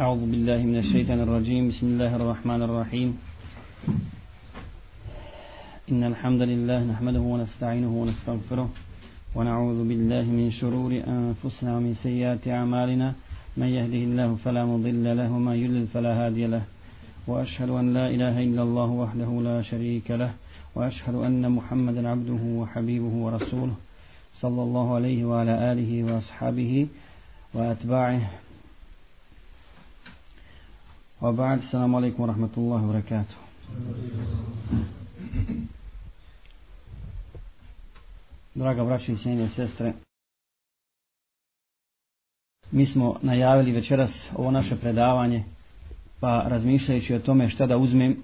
أعوذ بالله من الشيطان الرجيم. بسم الله الرحمن الرحيم. إن الحمد لله نحمده ونستعينه ونستغفره ونعوذ بالله من شرور أنفسنا ومن سيئات أعمالنا. من يهده الله فلا مضل له وما يضلل فلا هادي له. وأشهد أن لا إله إلا الله وحده لا شريك له. وأشهد أن محمدا عبده وحبيبه ورسوله صلى الله عليه وعلى آله وأصحابه وأتباعه. وبعد السلام عليكم ورحمة الله وبركاته Draga braća i cijenje sestre, mi smo najavili večeras ovo naše predavanje, pa razmišljajući o tome šta da uzmem,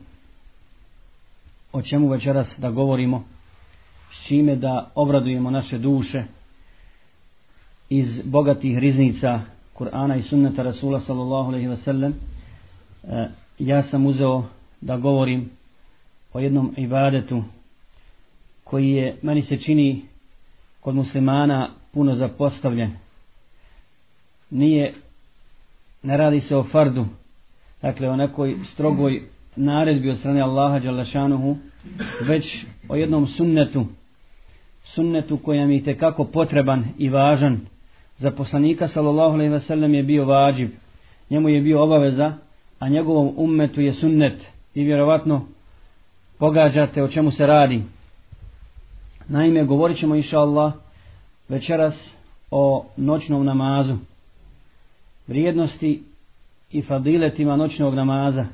o čemu večeras da govorimo, s čime da obradujemo naše duše iz bogatih riznica Kur'ana i sunneta Rasula sallallahu alaihi wa sallam, E, ja sam uzeo da govorim o jednom ibadetu koji je, meni se čini, kod muslimana puno zapostavljen. Nije, ne radi se o fardu, dakle o nekoj strogoj naredbi od strane Allaha Đalešanuhu, već o jednom sunnetu, sunnetu koja mi je kako potreban i važan. Za poslanika sallallahu alejhi ve sellem je bio vađib, njemu je bio obaveza a njegovom ummetu je sunnet i vjerovatno pogađate o čemu se radi. Naime, govorit ćemo inša Allah večeras o noćnom namazu, vrijednosti i fadiletima noćnog namaza.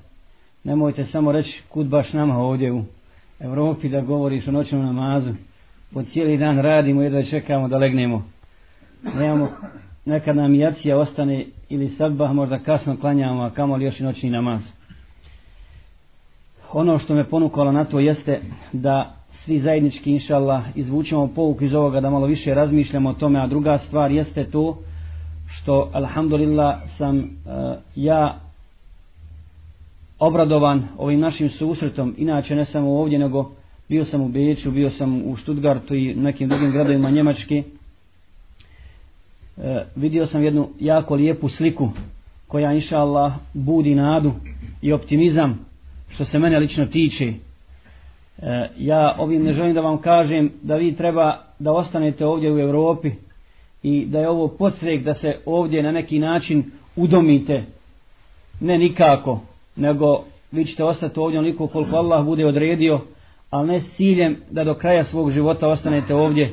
Nemojte samo reći kud baš nama ovdje u Evropi da govoriš o noćnom namazu. Po cijeli dan radimo i da čekamo da legnemo. Nemamo nekad nam jacija ostane ili sabah možda kasno klanjamo, a kamo li još i noćni namaz. Ono što me ponukalo na to jeste da svi zajednički, inšallah izvučemo pouk iz ovoga da malo više razmišljamo o tome, a druga stvar jeste to što, alhamdulillah, sam uh, ja obradovan ovim našim susretom, inače ne samo ovdje, nego bio sam u Beču, bio sam u Stuttgartu i nekim drugim gradovima Njemačke, e, vidio sam jednu jako lijepu sliku koja inša Allah budi nadu i optimizam što se mene lično tiče. E, ja ovim ne želim da vam kažem da vi treba da ostanete ovdje u Europi i da je ovo podstrek da se ovdje na neki način udomite. Ne nikako, nego vi ćete ostati ovdje onoliko koliko Allah bude odredio, ali ne s ciljem da do kraja svog života ostanete ovdje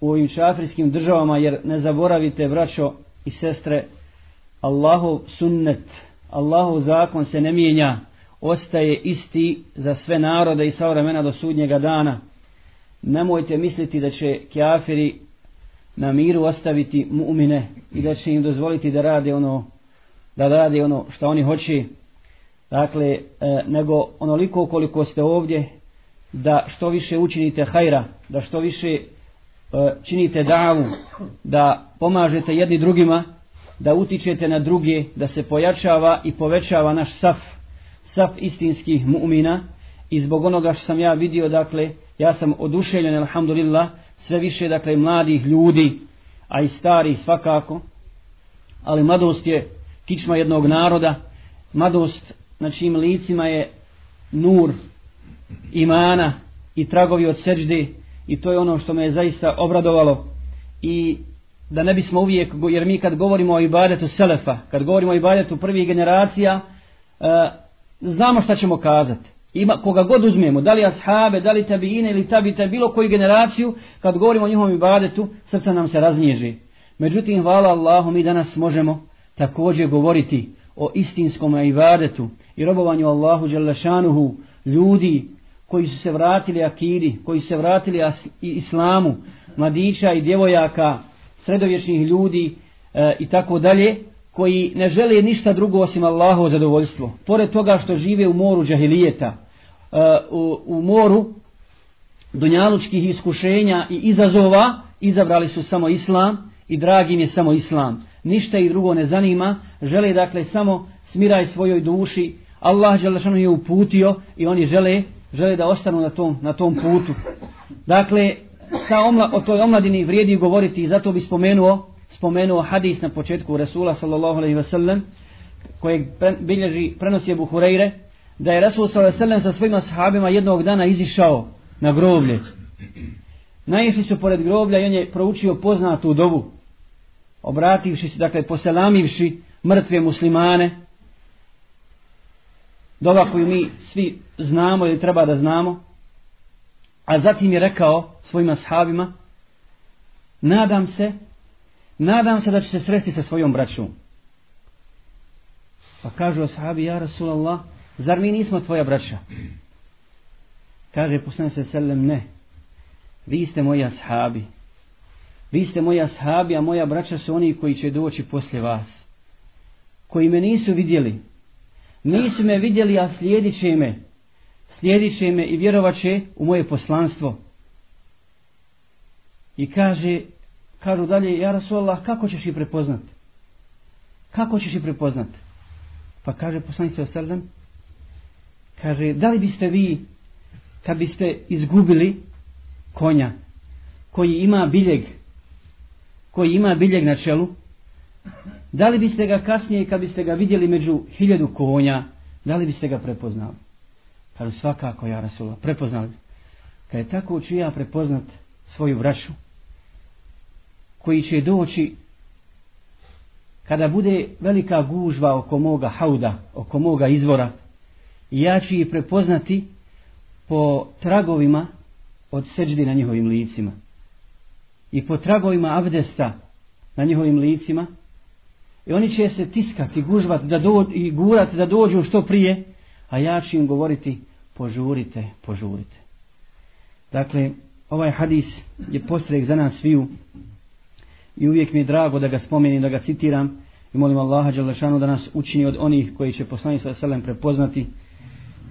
u ovim šafrijskim državama, jer ne zaboravite, braćo i sestre, Allahov sunnet, Allahov zakon se ne mijenja, ostaje isti za sve narode i sva vremena do sudnjega dana. Nemojte misliti da će kjafiri na miru ostaviti mu'mine i da će im dozvoliti da rade ono da rade ono što oni hoće. Dakle, e, nego onoliko koliko ste ovdje, da što više učinite hajra, da što više E, činite davu, da pomažete jedni drugima, da utičete na druge, da se pojačava i povećava naš saf, saf istinskih mu'mina. I zbog onoga što sam ja vidio, dakle, ja sam oduševljen, alhamdulillah, sve više, dakle, mladih ljudi, a i stari svakako, ali mladost je kičma jednog naroda, mladost na čim licima je nur imana i tragovi od seđde, i to je ono što me je zaista obradovalo i da ne bismo uvijek, jer mi kad govorimo o ibadetu Selefa, kad govorimo o ibadetu prvih generacija, e, znamo šta ćemo kazati. Ima, koga god uzmemo, da li ashabe, da li tabiine ili tabite, bilo koju generaciju, kad govorimo o njihovom ibadetu, srce nam se raznježi. Međutim, hvala Allahu, mi danas možemo također govoriti o istinskom ibadetu i robovanju Allahu Đelešanuhu, ljudi koji su se vratili akidi, koji su se vratili islamu, mladića i djevojaka, sredovječnih ljudi e, i tako dalje, koji ne žele ništa drugo osim Allahovo zadovoljstvo. Pored toga što žive u moru džahilijeta, e, u, u moru dunjalučkih iskušenja i izazova, izabrali su samo islam i dragim je samo islam. Ništa ih drugo ne zanima, žele dakle samo smiraj svojoj duši, Allah je uputio i oni žele žele da ostanu na tom, na tom putu. Dakle, ta omla, o toj omladini vrijedi govoriti i zato bi spomenuo, spomenuo hadis na početku Resula sallallahu alaihi wasallam, kojeg bilježi prenosi je Hureyre, da je Rasul wasallam sa svojima sahabima jednog dana izišao na groblje. Naišli su pored groblja i on je proučio poznatu dobu, obrativši se, dakle, poselamivši mrtve muslimane, dova koju mi svi znamo ili treba da znamo, a zatim je rekao svojim ashabima, nadam se, nadam se da će se sresti sa svojom braćom. Pa kažu ashabi, ja Rasulallah, zar mi nismo tvoja braća? Kaže poslani se selem, ne, vi ste moji ashabi. Vi ste moji ashabi, a moja braća su oni koji će doći poslije vas. Koji me nisu vidjeli. Nisu me vidjeli, a slijedit će me. Slijedit će me i vjerovat će u moje poslanstvo. I kaže, kažu dalje, ja Rasulallah, kako ćeš ih prepoznati? Kako ćeš ih prepoznati? Pa kaže poslanik se osrdan, kaže, da li biste vi, kad biste izgubili konja, koji ima biljeg, koji ima biljeg na čelu, da li biste ga kasnije, kad biste ga vidjeli među hiljadu konja, da li biste ga prepoznali? Kaže, svakako, ja Rasulullah, prepoznali. Kad je tako ću ja prepoznat svoju braću, koji će doći kada bude velika gužva oko moga hauda, oko moga izvora, ja ću ih prepoznati po tragovima od seđdi na njihovim licima i po tragovima abdesta na njihovim licima i oni će se tiskati, gužvati da do, i gurati da dođu što prije, a ja ću im govoriti požurite, požurite. Dakle, ovaj hadis je postrek za nas sviju i uvijek mi je drago da ga spomenim, da ga citiram i molim Allaha Đalešanu da nas učini od onih koji će poslani sa selem prepoznati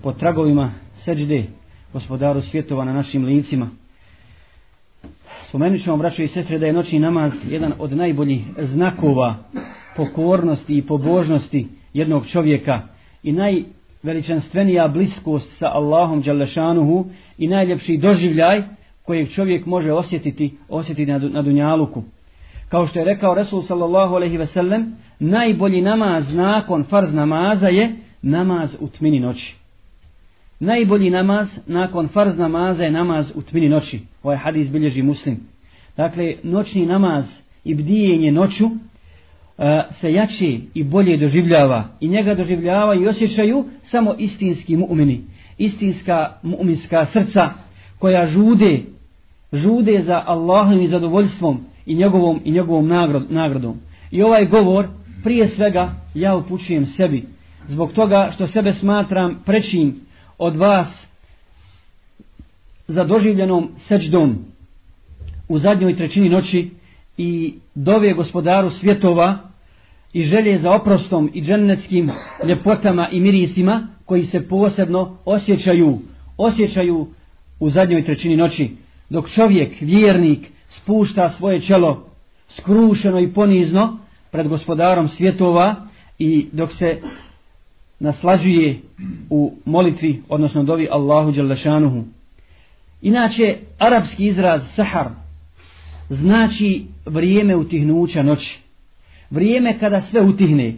po tragovima seđde gospodaru svjetova na našim licima. Spomenut ćemo, braćo i sestre, da je noćni namaz jedan od najboljih znakova pokornosti i pobožnosti jednog čovjeka i naj veličanstvenija bliskost sa Allahom Đalešanuhu i najljepši doživljaj kojeg čovjek može osjetiti, osjetiti na, na dunjaluku. Kao što je rekao Resul sallallahu alaihi ve sellem, najbolji namaz nakon farz namaza je namaz u tmini noći. Najbolji namaz nakon farz namaza je namaz u tmini noći. Ovaj hadis bilježi muslim. Dakle, noćni namaz i bdijenje noću E, se jači i bolje doživljava. I njega doživljava i osjećaju samo istinski mu'mini. Istinska mu'minska srca koja žude, žude za Allahom i zadovoljstvom i njegovom i njegovom nagradom. I ovaj govor prije svega ja upućujem sebi zbog toga što sebe smatram prečim od vas za doživljenom seđdom u zadnjoj trećini noći i dove gospodaru svjetova i želje za oprostom i džennetskim ljepotama i mirisima koji se posebno osjećaju osjećaju u zadnjoj trećini noći dok čovjek, vjernik spušta svoje čelo skrušeno i ponizno pred gospodarom svjetova i dok se naslađuje u molitvi, odnosno dovi Allahu Đalešanuhu. Inače, arapski izraz sahar znači vrijeme utihnuća noći. Vrijeme kada sve utihne.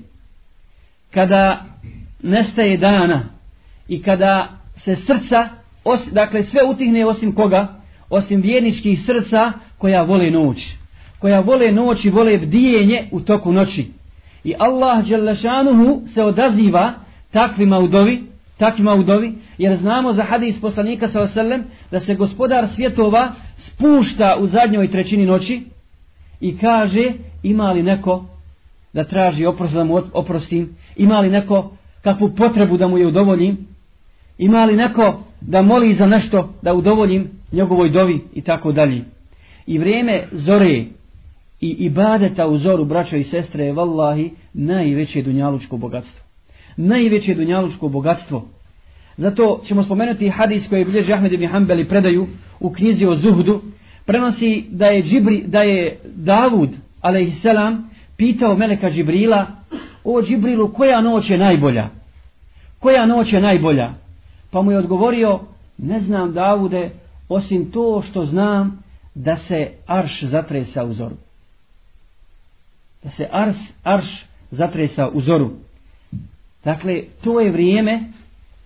Kada nestaje dana i kada se srca, os, dakle sve utihne osim koga? Osim vjerničkih srca koja vole noć. Koja vole noć i vole bdijenje u toku noći. I Allah Đalešanuhu se odaziva takvima u dovi, takvima u dovi, jer znamo za hadis poslanika sa osallam da se gospodar svjetova spušta u zadnjoj trećini noći i kaže ima li neko da traži oprost da mu oprostim, ima li neko kakvu potrebu da mu je udovoljim, ima li neko da moli za nešto da udovoljim njegovoj dovi? I tako dalje. I vrijeme zore i ibadeta u zoru braća i sestre je vallahi najveće dunjalučko bogatstvo najveće dunjalučko bogatstvo. Zato ćemo spomenuti hadis koji je bilježi Ahmed ibn Hanbali predaju u knjizi o Zuhdu. Prenosi da je, Džibri, da je Davud, alaihissalam, pitao Meleka Džibrila, o Džibrilu, koja noć je najbolja? Koja noć je najbolja? Pa mu je odgovorio, ne znam Davude, osim to što znam da se arš zatresa u zoru. Da se ars, arš zatresa u zoru. Dakle, to je vrijeme,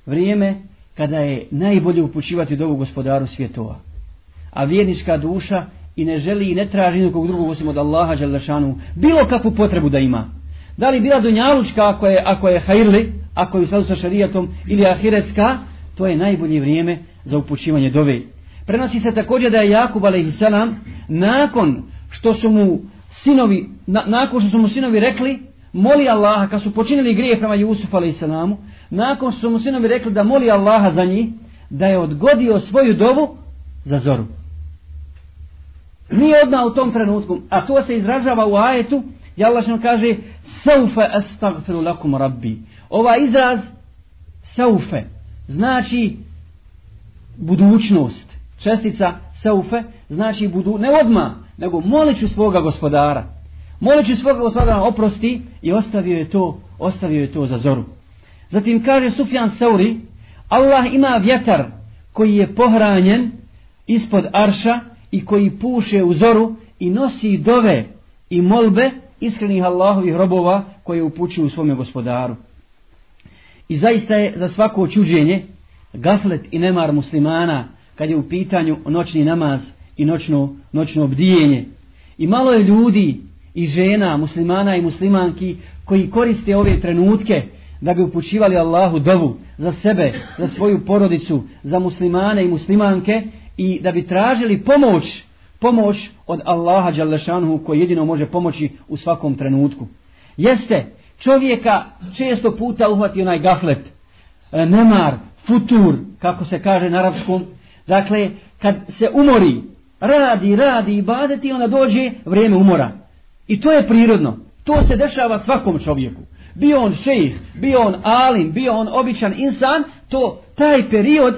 vrijeme kada je najbolje upućivati dovu gospodaru svjetova. A vjernička duša i ne želi i ne traži nikog drugog osim od Allaha Đalešanu bilo kakvu potrebu da ima. Da li bila dunjalučka ako je, ako je hajrli, ako je u sadu sa šarijatom ili ahiretska, to je najbolje vrijeme za upućivanje dove. Prenosi se također da je Jakub a.s. nakon što su mu sinovi, na, nakon što su mu sinovi rekli, moli Allaha, kad su počinili grije prema Jusufu a.s. nakon što su mu sinovi rekli da moli Allaha za njih, da je odgodio svoju dovu za zoru. Nije odmah u tom trenutku, a to se izražava u ajetu, gdje Allah što kaže, saufe astagfiru lakum rabbi. Ova izraz, saufe, znači budućnost. Čestica saufe znači budu, ne odma, nego moliću svoga gospodara. Moleći svoga gospodara oprosti i ostavio je to, ostavio je to za zoru. Zatim kaže Sufjan Sauri, Allah ima vjetar koji je pohranjen ispod arša i koji puše u zoru i nosi dove i molbe iskrenih Allahovih robova koje upućuju u svome gospodaru. I zaista je za svako čuđenje gaflet i nemar muslimana kad je u pitanju noćni namaz i noćno, noćno obdijenje. I malo je ljudi i žena, muslimana i muslimanki koji koriste ove trenutke da bi upućivali Allahu dovu za sebe, za svoju porodicu, za muslimane i muslimanke i da bi tražili pomoć, pomoć od Allaha Đalešanhu koji jedino može pomoći u svakom trenutku. Jeste, čovjeka često puta uhvati onaj gaflet, e, nemar, futur, kako se kaže na arapskom. Dakle, kad se umori, radi, radi i badeti, onda dođe vrijeme umora. I to je prirodno. To se dešava svakom čovjeku. Bio on šejih, bio on alim, bio on običan insan, to taj period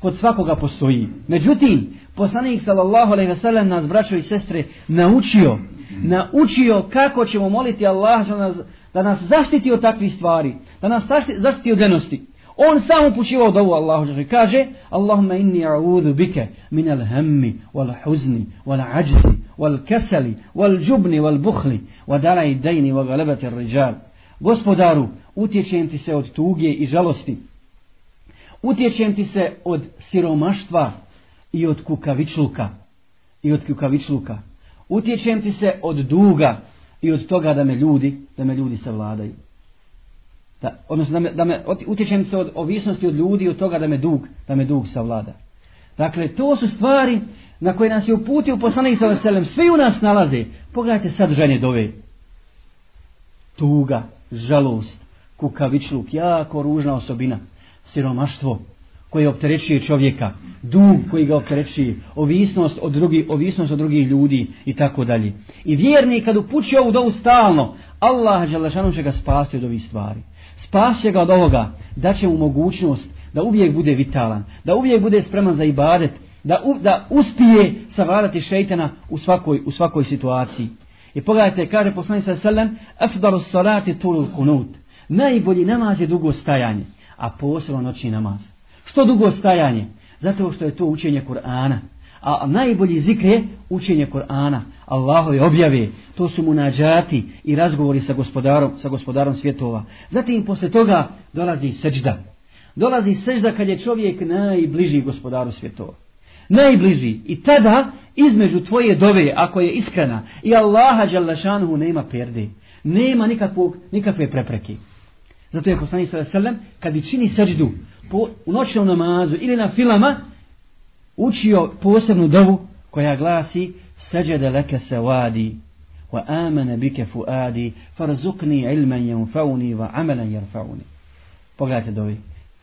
kod svakoga postoji. Međutim, poslanik sallallahu alejhi ve sellem nas braćo i sestre naučio, naučio kako ćemo moliti Allah da nas, da nas zaštiti od takvih stvari, da nas zaštiti od lenosti. On sam upućivao dovu Allahu dželle kaže: "Allahumma inni a'udhu bika min al-hammi wal-huzni wal-'ajzi والكسل والجبن والبخل ودلع الدين وغلبة الرجال. Gospodaru, utječem ti se od tuge i žalosti. Utječem ti se od siromaštva i od kukavičluka. I od kukavičluka. Utječem ti se od duga i od toga da me ljudi, da me ljudi savladaju da, odnosno da me, da me utječem se od ovisnosti od ljudi i od toga da me dug, da me dug savlada. Dakle, to su stvari na koje nas je uputio poslanik sa veselem. Svi u nas nalaze. Pogledajte sad žene dove. Tuga, žalost, kukavičluk, jako ružna osobina. Siromaštvo koje opterećuje čovjeka, dug koji ga opterećuje, ovisnost od drugih, ovisnost od drugih ljudi i tako dalje. I vjerni kad upući ovu dovu stalno, Allah će ga spasti od ovih stvari spašće ga od ovoga, da će mu mogućnost da uvijek bude vitalan, da uvijek bude spreman za ibadet, da, u, da uspije savladati šeitana u svakoj, u svakoj situaciji. I pogledajte, kaže poslanik sa sallam, afdaru salati tulul kunut. Najbolji namaz je dugo stajanje, a posebno noćni namaz. Što dugo stajanje? Zato što je to učenje Kur'ana. A najbolji zikr je učenje Kur'ana, Allahove objave, to su munađati i razgovori sa gospodarom, sa gospodarom svjetova. Zatim posle toga dolazi seđda. Dolazi sežda kad je čovjek najbliži gospodaru svjetova. Najbliži. I tada između tvoje dove, ako je iskrena, i Allaha Đalašanuhu nema perde. Nema nikakvog, nikakve prepreke. Zato je poslanik sallam, kad bi čini seđdu po, u noćnom namazu ili na filama, učio posebnu dovu koja glasi seđede leke se vadi wa amana bike fuadi farzukni ilman janfauni wa amalan janfauni pogledajte dovi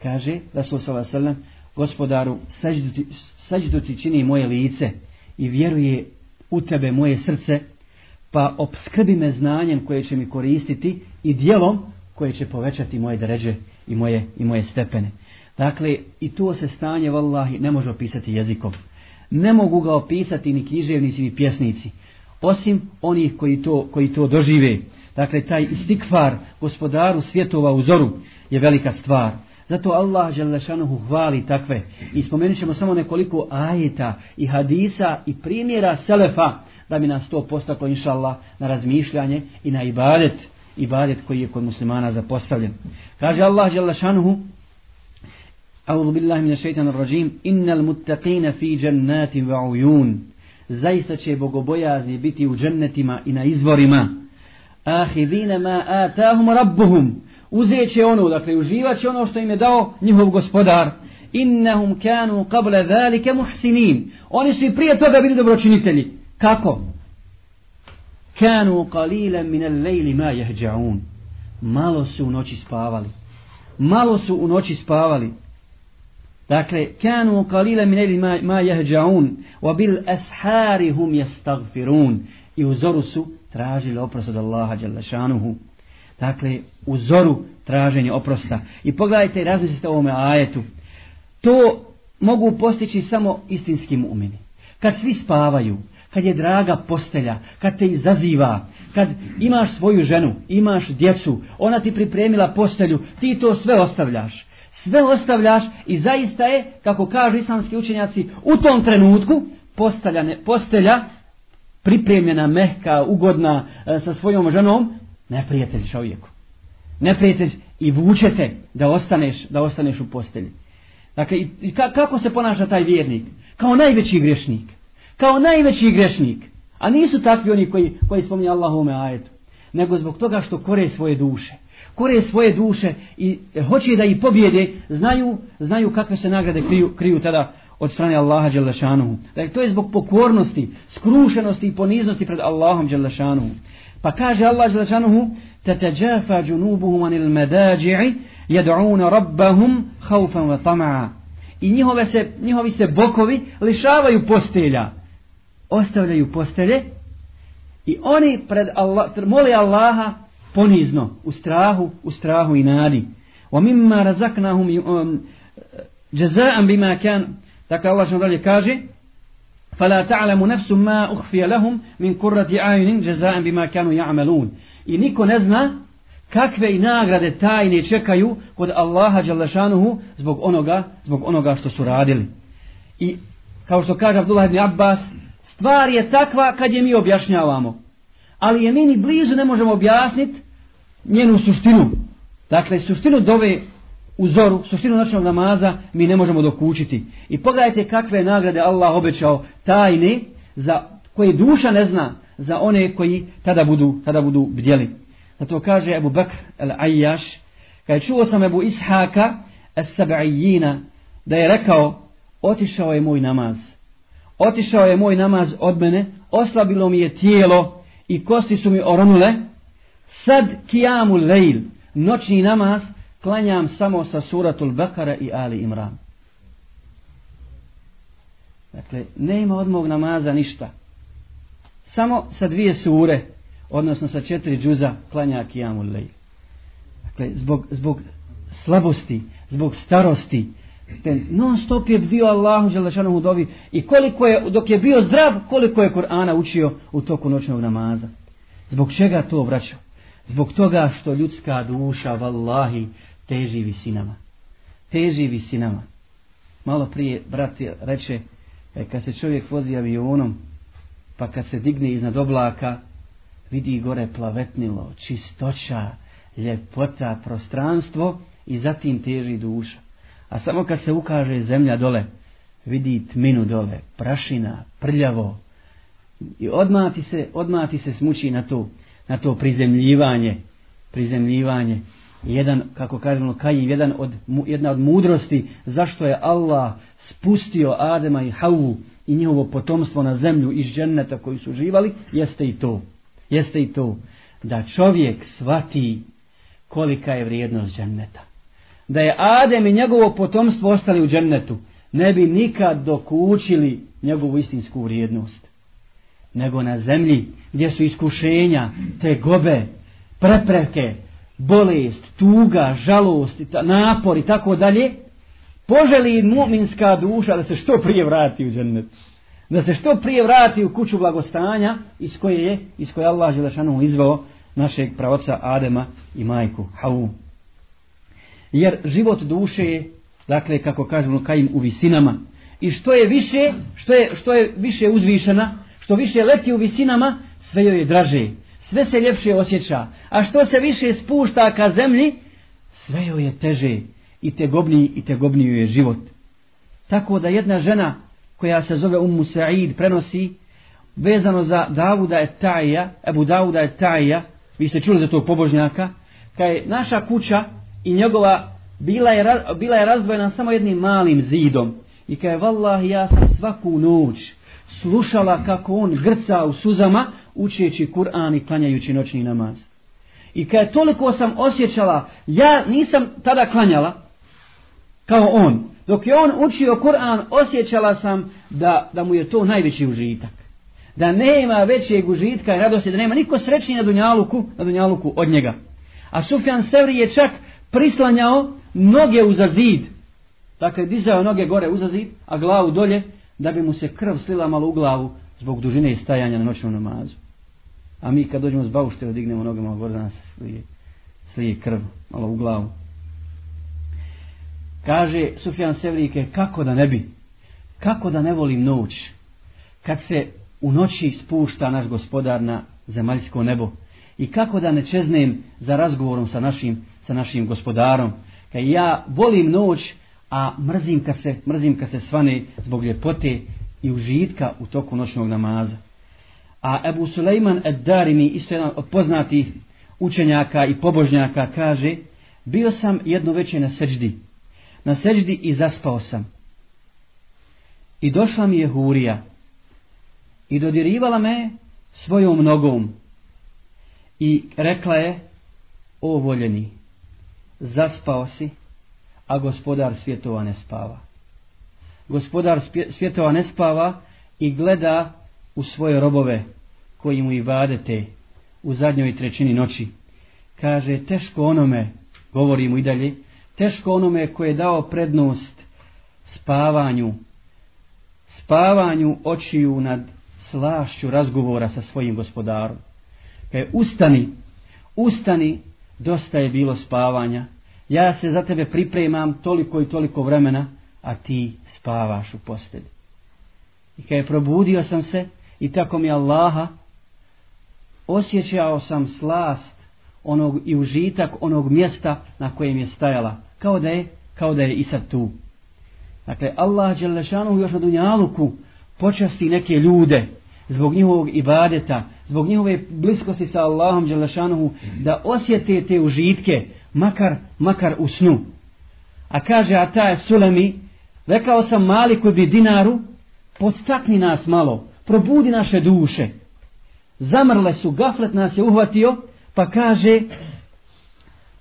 kaže Rasul sellem gospodaru seđdu ti, seđdu ti čini moje lice i vjeruje u tebe moje srce pa obskrbi me znanjem koje će mi koristiti i dijelom koje će povećati moje dređe i moje, i moje stepene Dakle, i to se stanje, vallahi, ne može opisati jezikom. Ne mogu ga opisati ni književnici, ni pjesnici. Osim onih koji to, koji to dožive. Dakle, taj istikvar gospodaru svjetova uzoru je velika stvar. Zato Allah Želešanuhu hvali takve. I spomenut ćemo samo nekoliko ajeta i hadisa i primjera selefa da bi nas to postaklo, inša Allah, na razmišljanje i na ibadet. Ibadet koji je kod muslimana zapostavljen. Kaže Allah dželle šanehu A'udhu billahi minash shaitanir rajim. Innal muttaqina fi jannatin wa uyun. Zaista će bogobojazni biti u džennetima i na izvorima. Ahidina ma atahum rabbuhum uzeće ono dakle uživaće ono što im je dao njihov gospodar. Innahum kanu qabla zalika muhsinin. Oni su i prije toga bili dobročinitelji. Kako? Kanu qalilan min al-layli ma yahja'un. Malo su u noći spavali. Malo su u noći spavali. Dakle kanu qalilan min al-layli ma, ma yahja'un. Wa bil ashari hum yastaghfirun i u zoru su tražili oprost od Allaha dželle šanuhu dakle u zoru traženje oprosta. I pogledajte i razmislite o ovome ajetu. To mogu postići samo istinski mu'mini. Kad svi spavaju kad je draga postelja, kad te izaziva, kad imaš svoju ženu, imaš djecu, ona ti pripremila postelju, ti to sve ostavljaš. Sve ostavljaš i zaista je, kako kažu islamski učenjaci, u tom trenutku postelja, ne, postelja pripremljena, mehka, ugodna e, sa svojom ženom, neprijatelj čovjeku. Neprijatelj i vučete da ostaneš, da ostaneš u postelji. Dakle, i, i kako se ponaša taj vjernik? Kao najveći grešnik kao najveći grešnik. A nisu takvi oni koji, koji spominje Allah u ajetu. Nego zbog toga što kore svoje duše. Kore svoje duše i hoće da ih pobjede, znaju, znaju kakve se nagrade kriju, kriju tada od strane Allaha Đelešanuhu. Dakle, to je zbog pokornosti, skrušenosti i poniznosti pred Allahom Đelešanuhu. Pa kaže Allah Đelešanuhu, تتجافى جنوبهم عن المداجع يدعون ربهم خوفا وطمعا i njihove se, njihovi se bokovi lišavaju postelja ostavljaju postelje i oni pred Allah, moli Allaha ponizno, u strahu, u strahu i nadi. Wa mimma razaknahum um, jazaan bima kan tako Allah što dalje kaže فلا تعلم نفس ما أخفي لهم من كرة عين جزاء بما كانوا يعملون i niko ne zna kakve i nagrade tajne čekaju kod Allaha dželešanuhu zbog onoga zbog onoga što su radili i kao što kaže Abdullah ibn Abbas Stvar je takva kad je mi objašnjavamo. Ali je mi ni blizu ne možemo objasniti njenu suštinu. Dakle, suštinu dove u zoru, suštinu noćnog namaza mi ne možemo dokučiti. I pogledajte kakve nagrade Allah obećao tajne za koje duša ne zna za one koji tada budu, tada budu bdjeli. Zato kaže Abu Bakr al-Ayyash, kada čuo sam Abu Ishaka al-Sab'ijina, da je rekao, otišao je moj namaz otišao je moj namaz od mene, oslabilo mi je tijelo i kosti su mi oronule, sad kijamu lejl, noćni namaz, klanjam samo sa suratul Bekara i Ali Imran. Dakle, ne ima od mog namaza ništa. Samo sa dvije sure, odnosno sa četiri džuza, klanja Kijamul lejl. Dakle, zbog, zbog slabosti, zbog starosti, dakle, Ten non stop je bio Allahu Đelešanu u dovi i koliko je, dok je bio zdrav, koliko je Kur'ana učio u toku noćnog namaza. Zbog čega to vraćao? Zbog toga što ljudska duša, vallahi, teži visinama. Teži visinama. Malo prije, brat reče, e, kad se čovjek vozi avionom, pa kad se digne iznad oblaka, vidi gore plavetnilo, čistoća, ljepota, prostranstvo i zatim teži duša. A samo kad se ukaže zemlja dole, vidi tminu dole, prašina, prljavo. I odmah ti se, odmah ti se smuči na to, na to prizemljivanje, prizemljivanje. Jedan, kako kažemo, Kajim, jedan od, jedna od mudrosti zašto je Allah spustio Adema i Havu i njihovo potomstvo na zemlju iz dženneta koji su živali, jeste i to. Jeste i to. Da čovjek svati kolika je vrijednost dženneta. da je Adem i njegovo potomstvo ostali u džennetu, ne bi nikad dokučili njegovu istinsku vrijednost. Nego na zemlji gdje su iskušenja, te gobe, prepreke, bolest, tuga, žalost, napor i tako dalje, poželi mu'minska duša da se što prije vrati u džennet. Da se što prije vrati u kuću blagostanja iz koje je, iz koje Allah Želešanu izvao našeg pravca Adema i majku Havu. Jer život duše je dakle kako kažemo kajim u visinama. I što je više što je, što je više uzvišena što više leti u visinama sve joj je draže sve se ljepše osjeća. A što se više spušta ka zemlji, sve joj je teže i tegobniji i tegobniji je život. Tako da jedna žena koja se zove Ummu Sa'id prenosi vezano za Davuda et Taija, Ebu Davuda et Taija, vi ste čuli za tog pobožnjaka, kaj naša kuća i njegova bila je, bila je razdvojena samo jednim malim zidom. I kaj vallahi ja sam svaku noć slušala kako on grca u suzama učeći Kur'an i klanjajući noćni namaz. I kad toliko sam osjećala, ja nisam tada klanjala kao on. Dok je on učio Kur'an, osjećala sam da, da mu je to najveći užitak. Da nema većeg užitka i radosti, da nema niko srećniji na Dunjaluku, na Dunjaluku od njega. A Sufjan Sevri je čak prislanjao noge uza zid. Dakle, dizao noge gore uza zid, a glavu dolje, da bi mu se krv slila malo u glavu zbog dužine stajanja na noćnom namazu. A mi kad dođemo s baušteva, dignemo noge malo gore da nas slije, slije krv malo u glavu. Kaže Sufjan Sevrike, kako da ne bi, kako da ne volim noć, kad se u noći spušta naš gospodar na zemaljsko nebo i kako da ne čeznem za razgovorom sa našim, sa našim gospodarom. Kad ja volim noć, a mrzim kad se, mrzim kad se svane zbog ljepote i užitka u toku noćnog namaza. A Ebu Suleiman Ed-Darimi, isto jedan od poznatih učenjaka i pobožnjaka, kaže, bio sam jedno večer na seđdi, na seđdi i zaspao sam. I došla mi je Hurija i dodirivala me svojom nogom i rekla je, o voljeni, zaspao si, a gospodar svjetova ne spava. Gospodar svjetova ne spava i gleda u svoje robove koji mu i vadete u zadnjoj trećini noći. Kaže, teško onome, govori mu i dalje, teško onome koje je dao prednost spavanju, spavanju očiju nad slašću razgovora sa svojim gospodarom. Kaže, ustani, ustani, dosta je bilo spavanja, ja se za tebe pripremam toliko i toliko vremena, a ti spavaš u postelji. I kad je probudio sam se i tako mi Allaha, osjećao sam slast onog i užitak onog mjesta na kojem je stajala, kao da je, kao da je i sad tu. Dakle, Allah Đelešanu još na Dunjaluku počasti neke ljude zbog njihovog ibadeta, zbog njihove bliskosti sa Allahom Đelešanu da osjete te užitke, makar, makar u snu. A kaže Ataje Sulemi, rekao sam Maliku bi dinaru, postakni nas malo, probudi naše duše. Zamrle su, gaflet nas je uhvatio, pa kaže,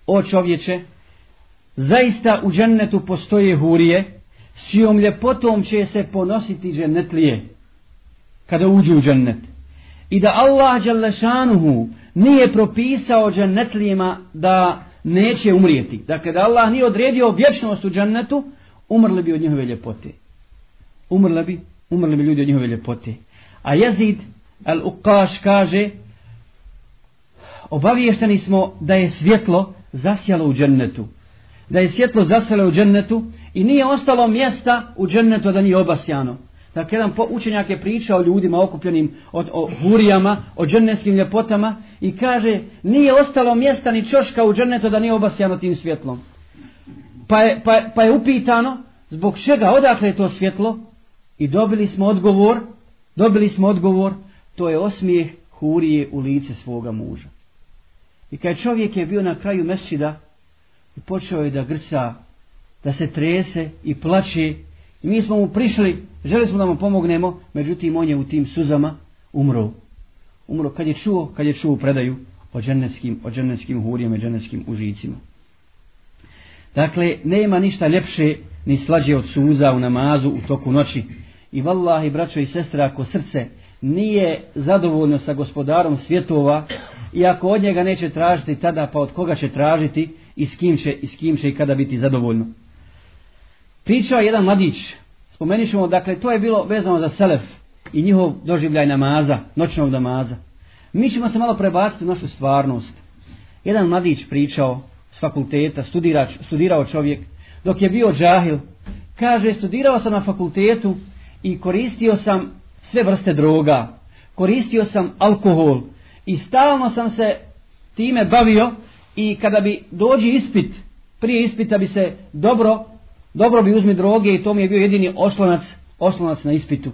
o čovječe, zaista u džennetu postoje hurije, s čijom ljepotom će se ponositi džennetlije, kada uđu u džennet. I da Allah Đalešanuhu nije propisao džennetlijima da neće umrijeti. Dakle, da Allah nije odredio vječnost u džennetu, umrli bi od njihove ljepote. Umrli bi, umrli bi ljudi od njihove ljepote. A jezid al-Uqaš kaže, obaviješteni smo da je svjetlo zasjalo u džennetu. Da je svjetlo zasjalo u džennetu i nije ostalo mjesta u džennetu da nije obasjano. Dakle, jedan učenjak je pričao ljudima okupljenim od, o hurijama, o džernetskim ljepotama i kaže, nije ostalo mjesta ni čoška u džennetu da nije obasjano tim svjetlom. Pa je, pa, pa je upitano, zbog čega, odakle je to svjetlo? I dobili smo odgovor, dobili smo odgovor, to je osmijeh hurije u lice svoga muža. I kad čovjek je bio na kraju mesčida i počeo je da grca, da se trese i plače, i mi smo mu prišli, želi smo da mu pomognemo, međutim on je u tim suzama umro. Umro kad je čuo, kad je čuo predaju o džennetskim, o džennetskim hurijama i džennetskim užicima. Dakle, nema ništa ljepše ni slađe od suza u namazu u toku noći. I vallahi, braćo i sestre, ako srce nije zadovoljno sa gospodarom svjetova i ako od njega neće tražiti tada, pa od koga će tražiti i s kim će i, s kim će i kada biti zadovoljno. Pričao jedan mladić, spomenišemo, dakle, to je bilo vezano za Selef i njihov doživljaj namaza, noćnog namaza. Mi ćemo se malo prebaciti u našu stvarnost. Jedan mladić pričao s fakulteta, studirač, studirao čovjek, dok je bio džahil, kaže, studirao sam na fakultetu i koristio sam sve vrste droga, koristio sam alkohol i stalno sam se time bavio i kada bi dođi ispit, prije ispita bi se dobro, dobro bi uzmi droge i to mi je bio jedini oslonac, oslonac na ispitu.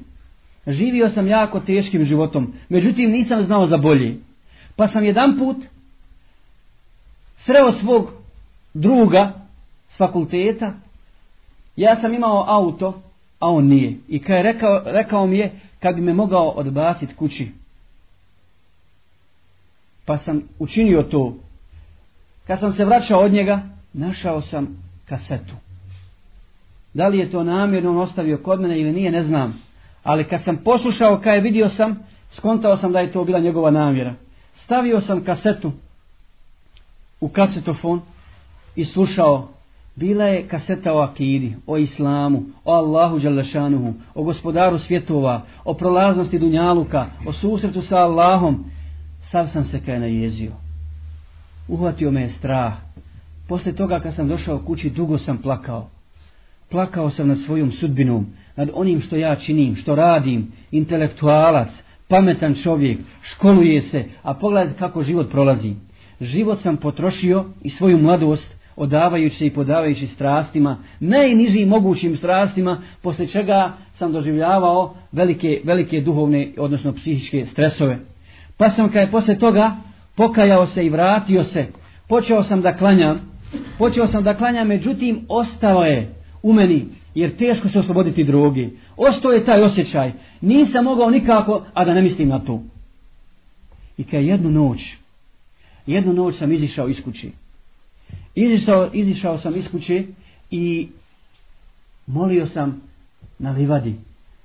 Živio sam jako teškim životom, međutim nisam znao za bolje. Pa sam jedan put sreo svog druga s fakulteta, ja sam imao auto, a on nije. I kad je rekao, rekao mi je kad bi me mogao odbaciti kući. Pa sam učinio to. Kad sam se vraćao od njega, našao sam kasetu. Da li je to namjerno on ostavio kod mene ili nije, ne znam. Ali kad sam poslušao, kad je vidio sam, skontao sam da je to bila njegova namjera. Stavio sam kasetu u kasetofon i slušao. Bila je kaseta o akidi, o islamu, o Allahu Đalešanuhu, o gospodaru svjetova, o prolaznosti Dunjaluka, o susretu sa Allahom. Sav sam se kaj najezio. Uhvatio me je strah. Posle toga kad sam došao kući, dugo sam plakao. Plakao sam nad svojom sudbinom, nad onim što ja činim, što radim, intelektualac, pametan čovjek, školuje se, a pogledajte kako život prolazi. Život sam potrošio i svoju mladost, odavajući se i podavajući strastima, najnižim mogućim strastima, posle čega sam doživljavao velike, velike duhovne, odnosno psihičke stresove. Pa sam kada je posle toga pokajao se i vratio se, počeo sam da klanjam, počeo sam da klanjam, međutim ostalo je u meni, jer teško se osloboditi droge. Ostao je taj osjećaj, nisam mogao nikako, a da ne mislim na to. I kad jednu noć, jednu noć sam izišao iz kuće, izišao, izišao sam iz kuće i molio sam na livadi.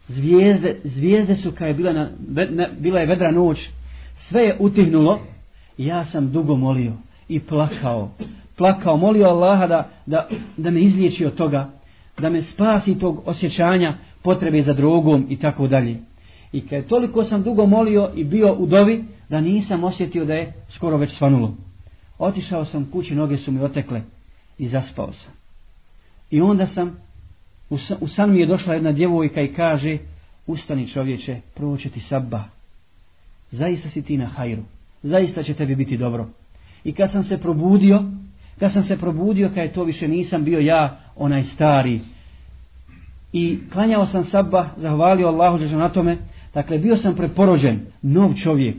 Zvijezde, zvijezde su kada je bila, na, na, bila je vedra noć, sve je utihnulo ja sam dugo molio i plakao. Plakao, molio Allaha da, da, da me izliječi od toga, da me spasi tog osjećanja potrebe za drogom i tako dalje. I kad toliko sam dugo molio i bio u dovi, da nisam osjetio da je skoro već svanulo. Otišao sam kući, noge su mi otekle i zaspao sam. I onda sam, u san mi je došla jedna djevojka i kaže, ustani čovječe, prvo će ti sabba. Zaista si ti na hajru. Zaista će tebi biti dobro. I kad sam se probudio, kad sam se probudio, kad je to više nisam bio ja, onaj stari. I klanjao sam sabba, zahvalio Allahu da na tome. Dakle, bio sam preporođen, nov čovjek.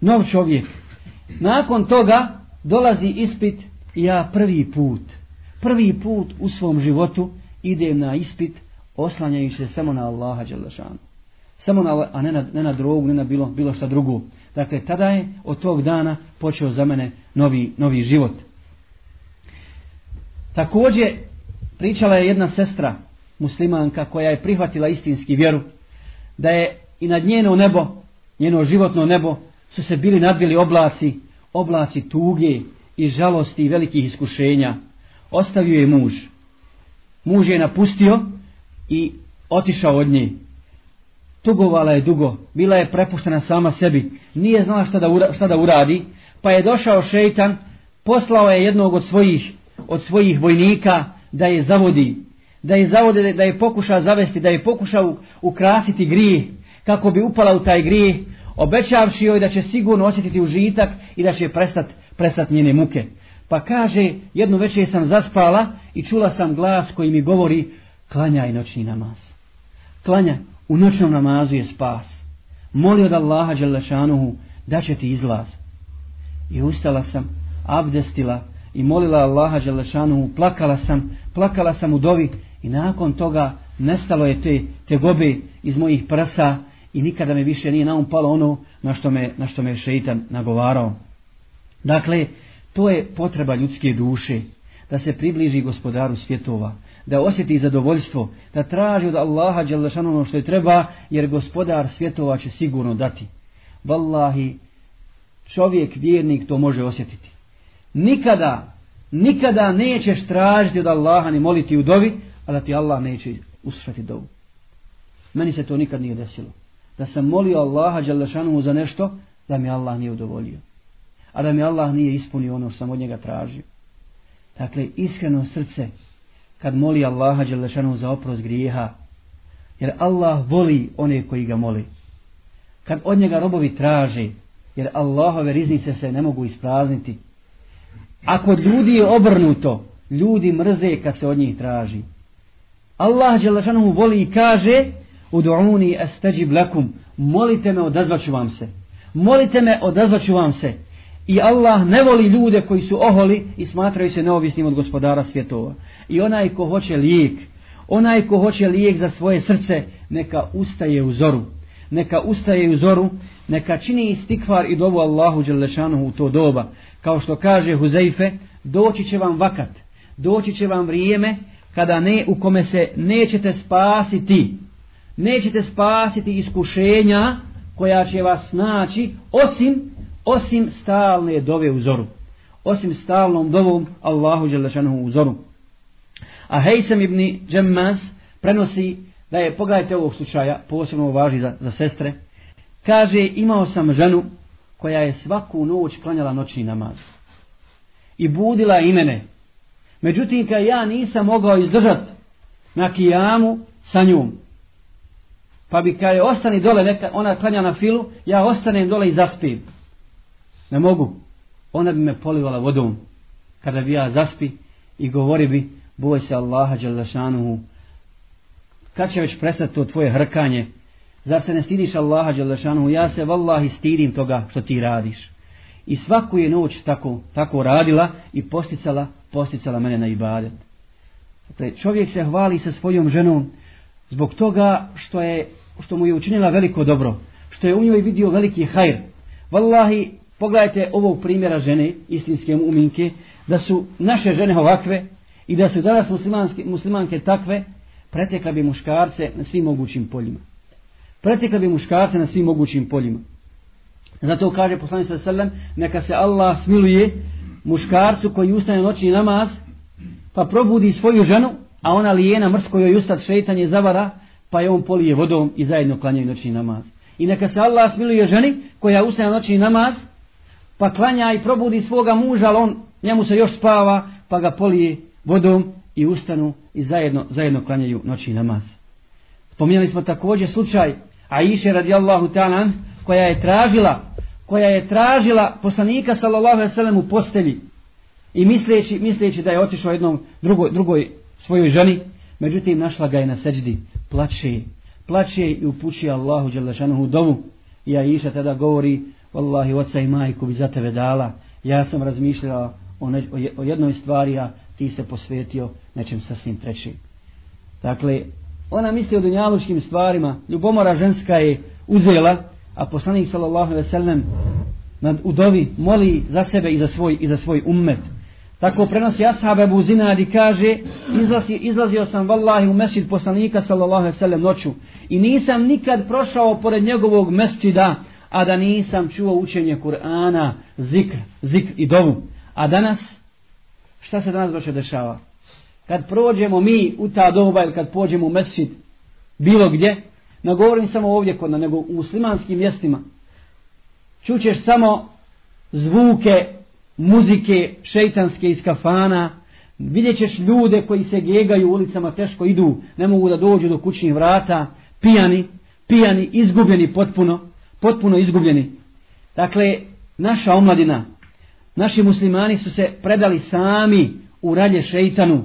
Nov čovjek. Nakon toga, dolazi ispit ja prvi put, prvi put u svom životu idem na ispit oslanjajući se samo na Allaha Đelešanu. Samo na, a ne na, ne na drogu, ne na bilo, bilo šta drugo. Dakle, tada je od tog dana počeo za mene novi, novi život. Također, pričala je jedna sestra, muslimanka, koja je prihvatila istinski vjeru, da je i nad njeno nebo, njeno životno nebo, su se bili nadbili oblaci, oblaci tuge i žalosti i velikih iskušenja. Ostavio je muž. Muž je napustio i otišao od nje. Tugovala je dugo, bila je prepuštena sama sebi, nije znala šta da, ura, šta da uradi, pa je došao šeitan, poslao je jednog od svojih, od svojih vojnika da je zavodi, da je zavodi, da je pokuša zavesti, da je pokuša ukrasiti grije, kako bi upala u taj grije, obećavši joj da će sigurno osjetiti užitak i da će prestat, prestat njene muke. Pa kaže, jednu večer sam zaspala i čula sam glas koji mi govori, klanjaj noćni namaz. Klanja, u noćnom namazu je spas. Moli od Allaha Đalešanuhu da će ti izlaz. I ustala sam, abdestila i molila Allaha Đelešanu, plakala sam, plakala sam u dovi i nakon toga nestalo je te, te gobe iz mojih prsa i nikada me više nije naumpalo ono na što me, na što me šeitan nagovarao. Dakle, to je potreba ljudske duše, da se približi gospodaru svjetova, da osjeti zadovoljstvo, da traži od Allaha Đelešanu ono što je treba, jer gospodar svjetova će sigurno dati. Wallahi, čovjek, vjernik to može osjetiti. Nikada, nikada nećeš tražiti od Allaha ni moliti u dovi, a da ti Allah neće uslušati dovu. Meni se to nikad nije desilo da sam molio Allaha Đalešanuhu za nešto, da mi Allah nije udovolio. A da mi Allah nije ispunio ono što sam od njega tražio. Dakle, iskreno srce, kad moli Allaha Đalešanuhu za oprost grijeha, jer Allah voli one koji ga moli. Kad od njega robovi traže, Jer Allahove riznice se ne mogu isprazniti. Ako ljudi je obrnuto, ljudi mrze kad se od njih traži. Allah Đelešanu voli i kaže Udu'uni estađib lakum Molite me, odazvaću vam se. Molite me, odazvaću vam se. I Allah ne voli ljude koji su oholi i smatraju se neovisnim od gospodara svjetova. I onaj ko hoće lijek, onaj ko hoće lijek za svoje srce, neka ustaje u zoru. Neka ustaje u zoru, neka čini istikvar i dovu Allahu Đelešanu u to doba. Kao što kaže Huzeife, doći će vam vakat, doći će vam vrijeme kada ne u kome se nećete spasiti. Nećete spasiti iskušenja koja će vas naći osim osim stalne dove u zoru. Osim stalnom dovom Allahu Đelešanuhu u zoru. A Hejsem ibn Džemmas prenosi da je pogledajte ovog slučaja posebno važi za, za sestre kaže imao sam ženu koja je svaku noć klanjala noćni namaz i budila imene Međutim, kad ja nisam mogao izdržati na kijamu sa njom, pa bi kad je ostani dole, neka, ona klanja na filu, ja ostanem dole i zaspim. Ne mogu. Ona bi me polivala vodom kada bi ja zaspi i govori bi, boj se Allaha Đalešanuhu, kad će već prestati to tvoje hrkanje, zar se ne stidiš Allaha Đelešanu? ja se vallahi stidim toga što ti radiš. I svaku je noć tako, tako radila i posticala posticala mene na ibadet. Dakle, čovjek se hvali sa svojom ženom zbog toga što, je, što mu je učinila veliko dobro, što je u njoj vidio veliki hajr. Wallahi, pogledajte ovog primjera žene, istinske uminke, da su naše žene ovakve i da su danas muslimanske, muslimanke takve, pretekla bi muškarce na svim mogućim poljima. Pretekla bi muškarce na svim mogućim poljima. Zato kaže poslanik sallallahu alejhi ve sellem neka se Allah smiluje muškarcu koji ustane noćni namaz pa probudi svoju ženu a ona lijena mrsko joj ustad šeitan je zavara pa je on polije vodom i zajedno klanjaju noćni namaz i neka se Allah smiluje ženi koja ustane noćni namaz pa klanja i probudi svoga muža ali on njemu se još spava pa ga polije vodom i ustanu i zajedno, zajedno klanjaju noćni namaz spominjali smo također slučaj Aisha radijallahu ta'ala koja je tražila koja je tražila poslanika sallallahu alejhi ve sellem u postelji i misleći misleći da je otišao jednom drugoj drugoj svojoj ženi međutim našla ga je na sećdi plače plače i upući Allahu dželle šanehu dovu i Aisha tada govori wallahi oca i majku bi za tebe dala. Ja sam razmišljala o, ne, o jednoj stvari a ti se posvetio nečem sasvim trećim dakle ona misli o dunjaluškim stvarima. Ljubomora ženska je uzela a poslanik sallallahu alejhi ve sellem nad udovi moli za sebe i za svoj i za svoj ummet. Tako prenosi ashab Abu Zinad i kaže izlazi, izlazio sam vallahi u mesdžid poslanika sallallahu alejhi ve sellem noću i nisam nikad prošao pored njegovog mesdžida a da nisam čuo učenje Kur'ana zikr zikr i dovu. A danas šta se danas baš dešava? Kad prođemo mi u ta doba ili kad pođemo u mesdžid bilo gdje ne govorim samo ovdje kod na, nego u muslimanskim mjestima, čućeš samo zvuke, muzike, šeitanske iz kafana, vidjet ćeš ljude koji se gegaju ulicama, teško idu, ne mogu da dođu do kućnih vrata, pijani, pijani, izgubljeni potpuno, potpuno izgubljeni. Dakle, naša omladina, naši muslimani su se predali sami u ralje šeitanu,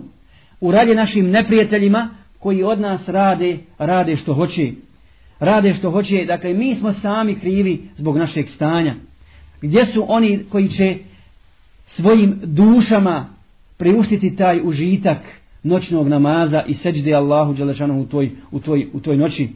u našim neprijateljima koji od nas rade, rade što hoće rade što hoće, dakle mi smo sami krivi zbog našeg stanja. Gdje su oni koji će svojim dušama priuštiti taj užitak noćnog namaza i seđde Allahu Đelešanu u toj, u, toj, u toj noći?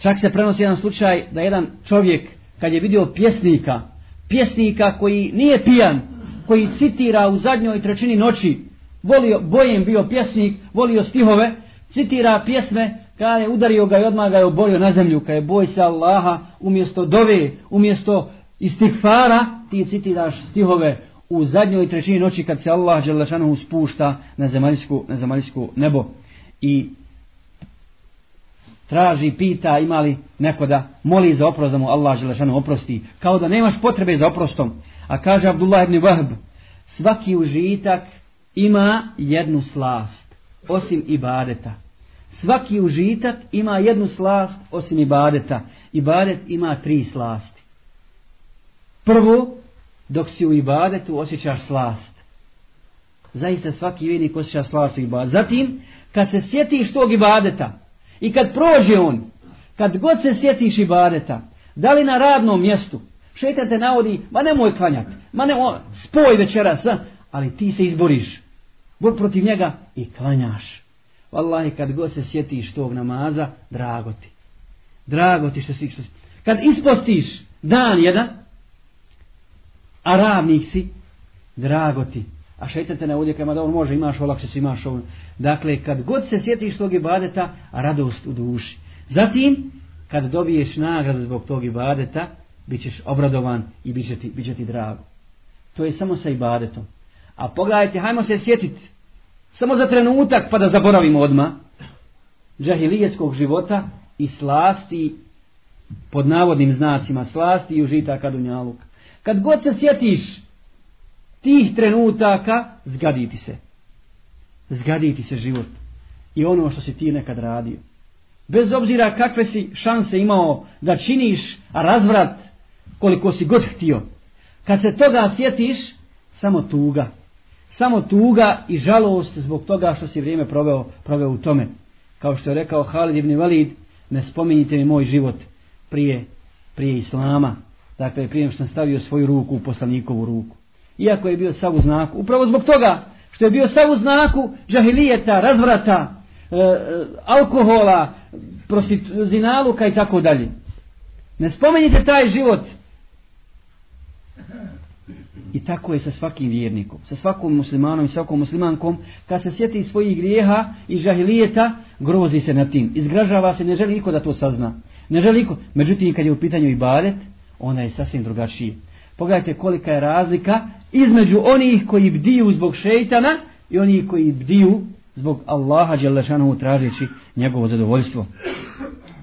Čak se prenosi jedan slučaj da jedan čovjek kad je vidio pjesnika, pjesnika koji nije pijan, koji citira u zadnjoj trećini noći, volio, bojem bio pjesnik, volio stihove, citira pjesme kada je udario ga i odmah ga je oborio na zemlju, kada je boj se Allaha, umjesto dove, umjesto istikfara, ti citiraš stihove u zadnjoj trećini noći kad se Allah Đelešanu spušta na zemaljsku, na zemaljsku nebo i traži, pita ima li neko da moli za oprost da mu Allah Đelešanu oprosti, kao da nemaš potrebe za oprostom. A kaže Abdullah ibn Wahb, svaki užitak ima jednu slast, osim ibadeta svaki užitak ima jednu slast osim ibadeta. Ibadet ima tri slasti. Prvo, dok si u ibadetu osjećaš slast. Zaista svaki vjernik osjeća slast u ibadetu. Zatim, kad se sjetiš tog ibadeta i kad prođe on, kad god se sjetiš ibadeta, da li na radnom mjestu, šetan te navodi, ma nemoj klanjati, ma nemoj, spoj večeras, ali ti se izboriš. Bor protiv njega i klanjaš. Wallahi, kad god se sjetiš tog namaza, drago ti. Drago ti što si, što si. Kad ispostiš dan jedan, a ravnik si, drago ti. A šeitan te navodi, kada on može, imaš olakše, imaš ovo. Dakle, kad god se sjetiš tog ibadeta, radost u duši. Zatim, kad dobiješ nagradu zbog tog ibadeta, bit ćeš obradovan i bit će ti, bit će ti drago. To je samo sa ibadetom. A pogledajte, hajmo se sjetiti, samo za trenutak pa da zaboravimo odma džahilijetskog života i slasti pod navodnim znacima slasti i užitaka dunjaluk. Kad god se sjetiš tih trenutaka, zgaditi se. Zgaditi se život. I ono što si ti nekad radio. Bez obzira kakve si šanse imao da činiš razvrat koliko si god htio. Kad se toga sjetiš, samo tuga. Samo tuga i žalost zbog toga što si vrijeme proveo, proveo u tome. Kao što je rekao Halid ibn Valid, ne spominjite mi moj život prije, prije Islama. Dakle, prije što sam stavio svoju ruku u poslanikovu ruku. Iako je bio sav u znaku. Upravo zbog toga što je bio sav u znaku džahilijeta, razvrata, e, e, alkohola, zinaluka i tako dalje. Ne spomenite taj život. I tako je sa svakim vjernikom, sa svakom muslimanom i svakom muslimankom, kad se sjeti svojih grijeha i žahilijeta, grozi se na tim. Izgražava se, ne želi niko da to sazna. Ne želi niko. Međutim, kad je u pitanju ibadet, ona je sasvim drugačija. Pogledajte kolika je razlika između onih koji bdiju zbog šeitana i onih koji bdiju zbog Allaha Đelešanovu tražeći njegovo zadovoljstvo.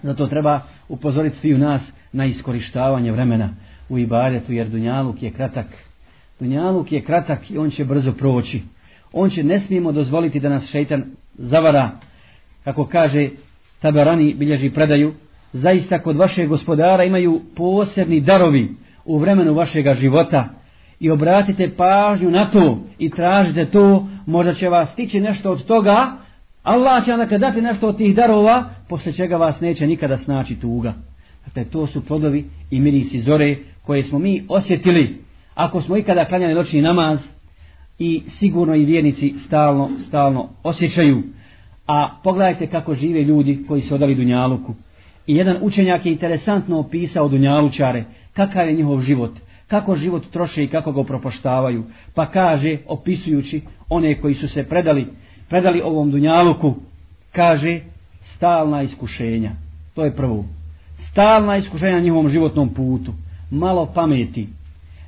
Zato treba upozoriti svi u nas na iskorištavanje vremena u ibadetu, jer Dunjaluk je kratak. Dunjaluk je kratak i on će brzo proći. On će, ne smijemo dozvoliti da nas šeitan zavara, kako kaže Tabarani bilježi predaju, zaista kod vašeg gospodara imaju posebni darovi u vremenu vašega života. I obratite pažnju na to i tražite to, možda će vas stići nešto od toga, Allah će onda dati nešto od tih darova, posle čega vas neće nikada snaći tuga. Dakle, to su plodovi i mirisi zore koje smo mi osjetili ako smo ikada klanjali noćni namaz i sigurno i vjernici stalno, stalno osjećaju. A pogledajte kako žive ljudi koji su odali Dunjaluku. I jedan učenjak je interesantno opisao Dunjalučare, kakav je njihov život, kako život troše i kako ga propoštavaju. Pa kaže, opisujući one koji su se predali, predali ovom Dunjaluku, kaže, stalna iskušenja. To je prvo. Stalna iskušenja na njihovom životnom putu. Malo pameti.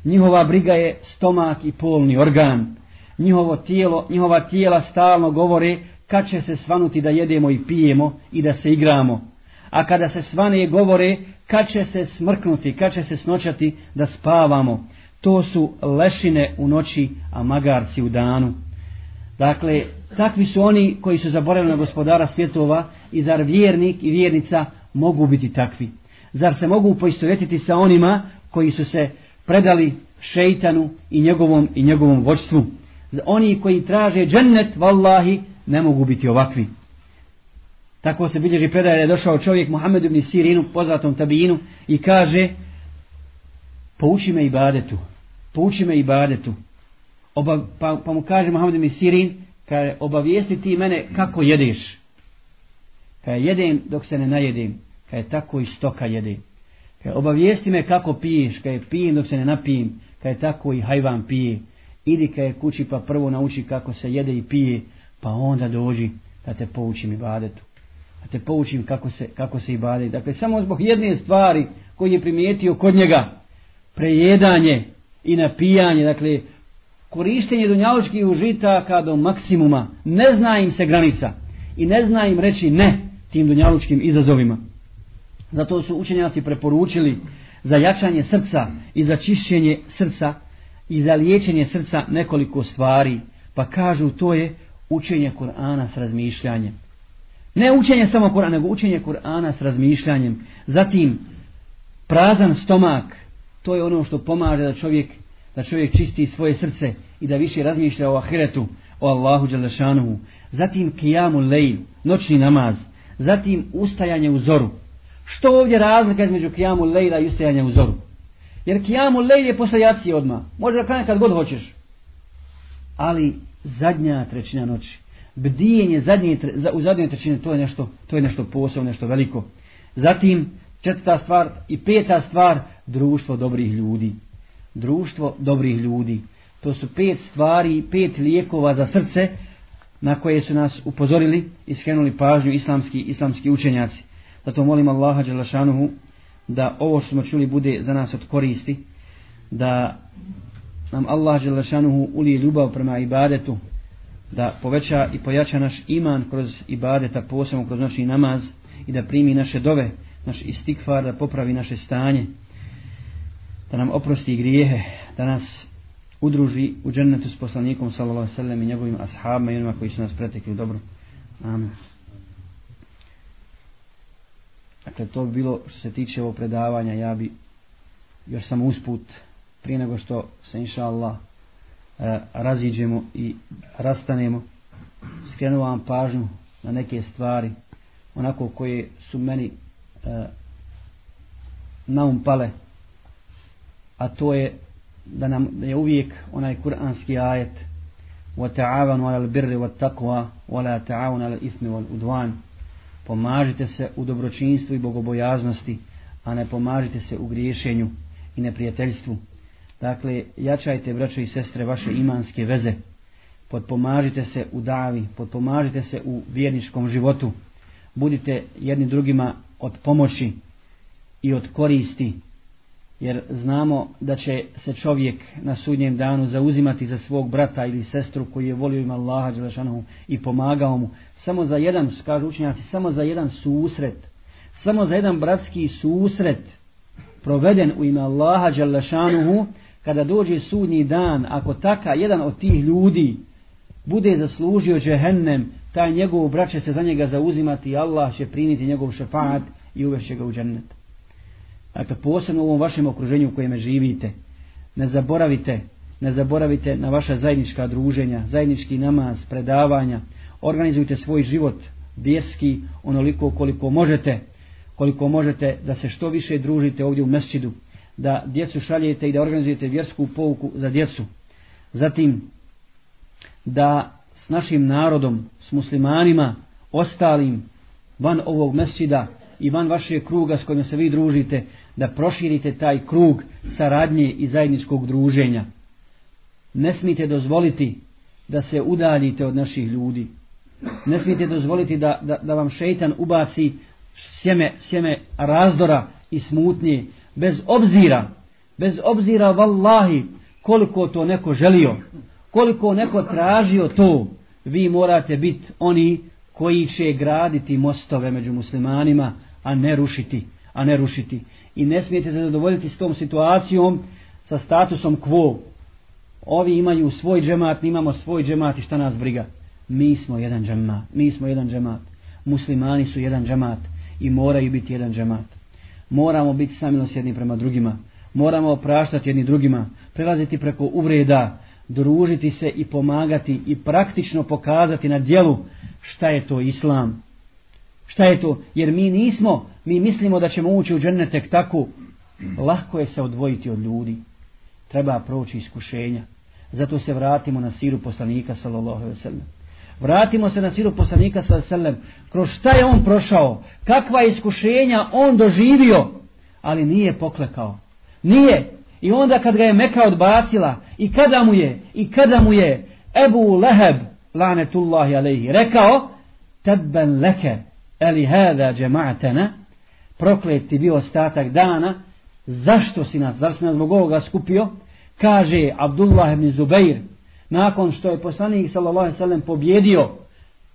Njihova briga je stomak i polni organ. Njihovo tijelo, njihova tijela stalno govore kad će se svanuti da jedemo i pijemo i da se igramo. A kada se svane govore kad će se smrknuti, kad će se snoćati da spavamo. To su lešine u noći, a magarci u danu. Dakle, takvi su oni koji su zaboravili na gospodara svjetova i zar vjernik i vjernica mogu biti takvi. Zar se mogu poistovjetiti sa onima koji su se predali šeitanu i njegovom i njegovom vođstvu. Oni koji traže džennet, vallahi, ne mogu biti ovakvi. Tako se bilježi predaje da je došao čovjek Muhammed ibn Sirinu, poznatom tabijinu, i kaže, pouči me ibadetu, pouči me ibadetu. Oba, pa, pa mu kaže Muhammed ibn Sirin, kaže, obavijesti ti mene kako jedeš. Kaže, jedem dok se ne najedem. Kaže, tako i stoka jedem. Kaže, obavijesti me kako piješ. je pijem dok se ne napijem. je tako i hajvan pije. Idi je kući pa prvo nauči kako se jede i pije. Pa onda dođi da te poučim ibadetu da te poučim kako se, kako se ibade. Dakle, samo zbog jedne stvari koji je primijetio kod njega, prejedanje i napijanje, dakle, korištenje dunjaločkih užitaka do maksimuma, ne zna im se granica i ne zna im reći ne tim dunjaločkim izazovima. Zato su učenjaci preporučili za jačanje srca i za čišćenje srca i za liječenje srca nekoliko stvari, pa kažu to je učenje Kur'ana s razmišljanjem Ne učenje samo Kur'ana, nego učenje Kur'ana s razmišljanjem. Zatim, prazan stomak, to je ono što pomaže da čovjek, da čovjek čisti svoje srce i da više razmišlja o ahiretu, o Allahu Đalešanuhu. Zatim, kijamu lejl, noćni namaz. Zatim, ustajanje u zoru. Što ovdje razlika između kijamu lejla i ustajanja u zoru? Jer kijamu lejl je posle jacije odmah. Može da kad god hoćeš. Ali zadnja trećina noći bdijenje zadnje, u zadnjoj trećini, to je nešto, to je nešto posebno, nešto veliko. Zatim, četvrta stvar i peta stvar, društvo dobrih ljudi. Društvo dobrih ljudi. To su pet stvari, pet lijekova za srce na koje su nas upozorili i skrenuli pažnju islamski, islamski učenjaci. Zato molim Allaha Đelešanuhu da ovo što smo čuli bude za nas od koristi, da nam Allah Đelešanuhu ulije ljubav prema ibadetu, da poveća i pojača naš iman kroz ibadeta, posebno kroz naši namaz i da primi naše dove, naš istikvar, da popravi naše stanje, da nam oprosti grijehe, da nas udruži u džennetu s poslanikom sallallahu sallam i njegovim ashabima i onima koji su nas pretekli dobro. Amin. Dakle, to bi bilo što se tiče ovog predavanja, ja bi još samo usput prije nego što se inša Allah e, raziđemo i rastanemo skrenuo vam pažnju na neke stvari onako koje su meni e, naumpale a to je da nam da je uvijek onaj kuranski ajet وَتَعَوَنُوا عَلَى الْبِرِّ birri وَلَا تَعَوَنُوا عَلَى الْإِثْمِ وَالْعُدْوَانِ pomažite se u dobročinstvu i bogobojaznosti a ne pomažite se u griješenju i neprijateljstvu Dakle, jačajte, braćo i sestre, vaše imanske veze. Podpomažite se u davi, podpomažite se u vjerničkom životu. Budite jedni drugima od pomoći i od koristi. Jer znamo da će se čovjek na sudnjem danu zauzimati za svog brata ili sestru koji je volio ima Allaha Đelešanohu i pomagao mu. Samo za jedan, kažu učenjaci, samo za jedan susret. Samo za jedan bratski susret proveden u ime Allaha Đelešanohu kada dođe sudnji dan, ako taka jedan od tih ljudi bude zaslužio džehennem, taj njegov brat će se za njega zauzimati i Allah će primiti njegov šefaat i uvešće ga u džennet. Dakle, posebno u ovom vašem okruženju u kojem živite, ne zaboravite, ne zaboravite na vaša zajednička druženja, zajednički namaz, predavanja, organizujte svoj život vjerski onoliko koliko možete, koliko možete da se što više družite ovdje u mesčidu, da djecu šaljete i da organizujete vjersku pouku za djecu. Zatim, da s našim narodom, s muslimanima, ostalim, van ovog mesčida i van vašeg kruga s kojima se vi družite, da proširite taj krug saradnje i zajedničkog druženja. Ne smijete dozvoliti da se udaljite od naših ljudi. Ne smijete dozvoliti da, da, da vam šeitan ubaci sjeme, sjeme razdora i smutnje, bez obzira, bez obzira vallahi koliko to neko želio, koliko neko tražio to, vi morate biti oni koji će graditi mostove među muslimanima, a ne rušiti, a ne rušiti. I ne smijete se zadovoljiti s tom situacijom, sa statusom quo. Ovi imaju svoj džemat, mi imamo svoj džemat i šta nas briga. Mi smo jedan džemat, mi smo jedan džemat. Muslimani su jedan džemat i moraju biti jedan džemat moramo biti samilosjedni prema drugima, moramo opraštati jedni drugima, prelaziti preko uvreda, družiti se i pomagati i praktično pokazati na djelu šta je to islam. Šta je to? Jer mi nismo, mi mislimo da ćemo ući u džennet tek tako. Lahko je se odvojiti od ljudi. Treba proći iskušenja. Zato se vratimo na siru poslanika sallallahu alejhi ve sellem. Vratimo se na siru poslanika sallallahu alejhi ve sellem. Kroz šta je on prošao? Kakva iskušenja on doživio? Ali nije poklekao. Nije. I onda kad ga je Meka odbacila, i kada mu je, i kada mu je Ebu Leheb, lanetullahi alejhi rekao, tebben leke, eli hada džema'atena, proklet ti bio ostatak dana, zašto si nas, zar si nas zbog ovoga skupio? Kaže Abdullah ibn Zubair, nakon što je poslanik sallallahu alejhi ve pobjedio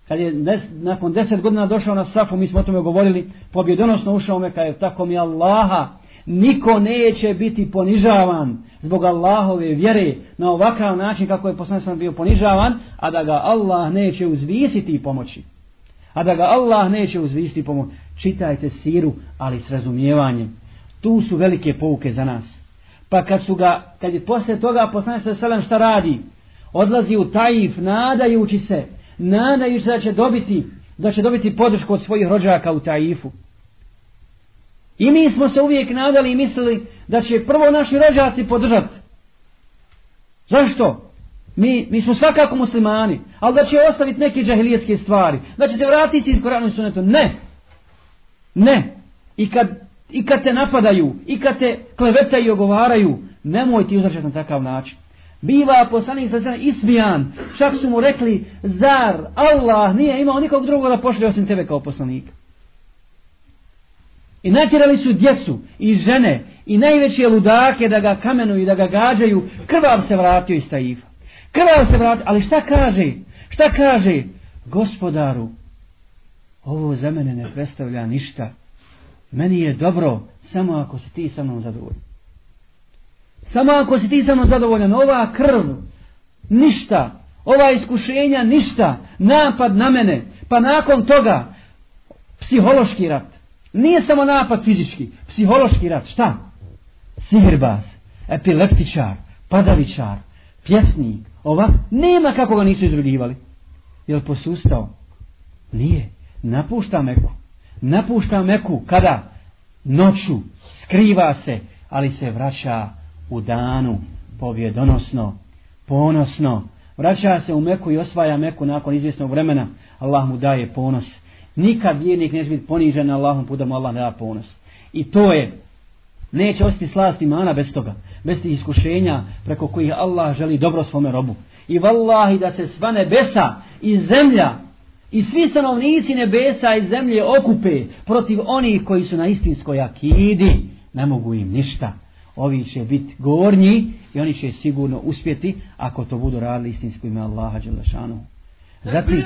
kad je des, nakon 10 godina došao na safu mi smo o tome govorili pobjedonosno ušao me kad je tako mi Allaha niko neće biti ponižavan zbog Allahove vjere na ovakav način kako je poslanik sallallahu bio ponižavan a da ga Allah neće uzvisiti i pomoći a da ga Allah neće uzvisti pomoć. Čitajte siru, ali s razumijevanjem. Tu su velike pouke za nas. Pa kad su ga, kad je posle toga poslanik sa selam šta radi? Odlazi u Taif, nadajući se, nadajući se da će dobiti, da će dobiti podršku od svojih rođaka u Taifu. I mi smo se uvijek nadali i mislili da će prvo naši rođaci podržati. Zašto? Mi, mi smo svakako muslimani, ali da će ostaviti neke džahilijetske stvari, da će se vratiti iz Koranu i Sunetu. Ne! Ne! I kad, I kad te napadaju, i kad te klevetaju i ogovaraju, nemoj ti uzračati na takav način. Biva poslanik sa sve ismijan, čak su mu rekli, zar Allah nije imao nikog drugog da pošli osim tebe kao poslanika. I natjerali su djecu i žene i najveće ludake da ga kamenuju i da ga gađaju, krvav se vratio iz Taifa. Krvav se vrati, ali šta kaže? Šta kaže? Gospodaru, ovo za mene ne predstavlja ništa. Meni je dobro samo ako si ti sa mnom zadovoljan. Samo ako si ti sa mnom zadovoljan, ova krv, ništa, ova iskušenja, ništa, napad na mene, pa nakon toga, psihološki rat. Nije samo napad fizički, psihološki rat, šta? Sihirbaz, epileptičar, padavičar, pjesnik, ova, nema kako ga nisu izrugivali. Je li posustao? Nije. Napušta Meku. Napušta Meku kada? Noću. Skriva se, ali se vraća u danu pobjedonosno, ponosno. Vraća se u Meku i osvaja Meku nakon izvjesnog vremena. Allah mu daje ponos. Nikad vjernik neće biti ponižen na Allahom putom mu Allah da ponos. I to je, neće ostati slast imana bez toga, bez tih iskušenja preko kojih Allah želi dobro svome robu. I vallahi da se sva nebesa i zemlja i svi stanovnici nebesa i zemlje okupe protiv onih koji su na istinskoj akidi, ne mogu im ništa. Ovi će biti gornji i oni će sigurno uspjeti ako to budu radili istinsko ime Allaha Đelešanu. Zatim,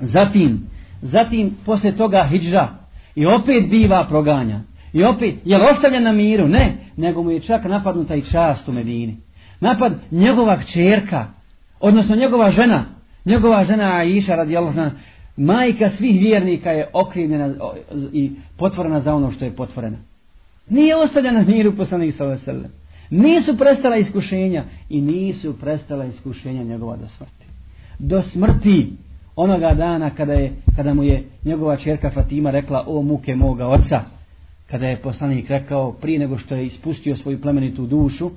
zatim, zatim, posle toga hijđa i opet biva proganja. I opet, je li ostavljen na miru? Ne, nego mu je čak napadnuta i čast u Medini. Napad njegova čerka, odnosno njegova žena, njegova žena Aisha radijallahu anha, majka svih vjernika je okrivljena i potvorena za ono što je potvorena. Nije ostavljena na miru poslanih sallallahu alejhi ve sellem. Nisu prestala iskušenja i nisu prestala iskušenja njegova do smrti. Do smrti onoga dana kada, je, kada mu je njegova čerka Fatima rekla o muke moga oca, kada je poslanik rekao prije nego što je ispustio svoju plemenitu dušu,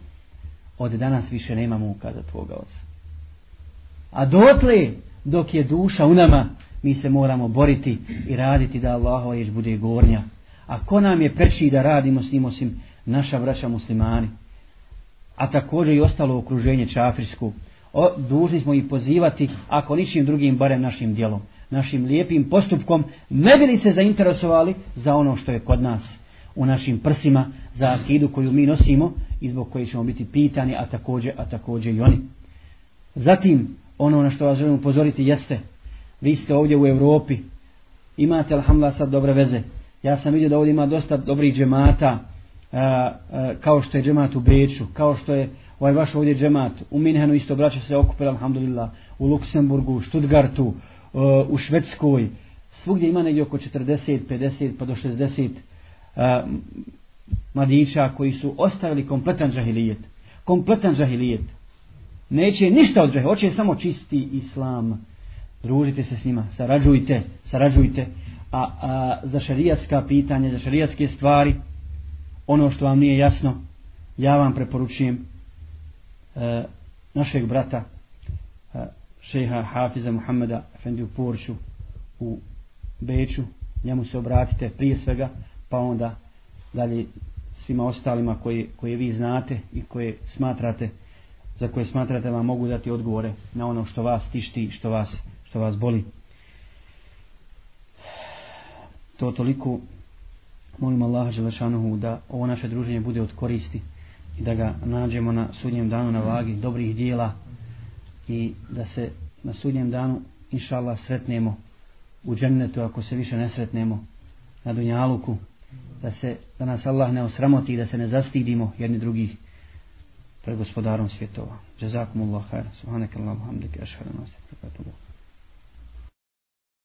od danas više nema muka za tvoga oca. A dotle, dok je duša u nama, mi se moramo boriti i raditi da Allahova jež bude gornja. A ko nam je preči da radimo s njim osim naša braća muslimani? a također i ostalo okruženje čafirsko. O, dužni smo ih pozivati, ako ničim drugim, barem našim dijelom, našim lijepim postupkom, ne bili se zainteresovali za ono što je kod nas u našim prsima, za akidu koju mi nosimo i zbog koje ćemo biti pitani, a također, a također i oni. Zatim, ono na što vas želim upozoriti jeste, vi ste ovdje u Europi, imate, alhamdulillah, sad dobre veze. Ja sam vidio da ovdje ima dosta dobrih džemata, a, a, kao što je džemat u Beču, kao što je ovaj vaš ovdje džemat u Minhenu isto braća se okupila, alhamdulillah, u Luksemburgu, u Stuttgartu, uh, u Švedskoj, svugdje ima negdje oko 40, 50 pa do 60 uh, mladića koji su ostavili kompletan džahilijet. Kompletan džahilijet. Neće ništa od džahilijet, hoće samo čisti islam. Družite se s njima, sarađujte, sarađujte. A, a za šarijatska pitanja, za šarijatske stvari, ono što vam nije jasno, ja vam preporučujem e, našeg brata e, šeha Hafiza Muhammeda Efendiju Poršu u Beču, njemu se obratite prije svega, pa onda dalje svima ostalima koje, koje vi znate i koje smatrate za koje smatrate vam mogu dati odgovore na ono što vas tišti, što vas, što vas boli. To toliko molim Allaha Želešanohu da ovo naše druženje bude od koristi i da ga nađemo na sudnjem danu na vagi dobrih dijela i da se na sudnjem danu inša sretnemo u džennetu ako se više ne sretnemo na Dunjaluku da, se, da nas Allah ne osramoti i da se ne zastidimo jedni drugih pred gospodarom svjetova. Jazakumullah khair. Subhanakallahu hamdika ashhadu an la ilaha illa anta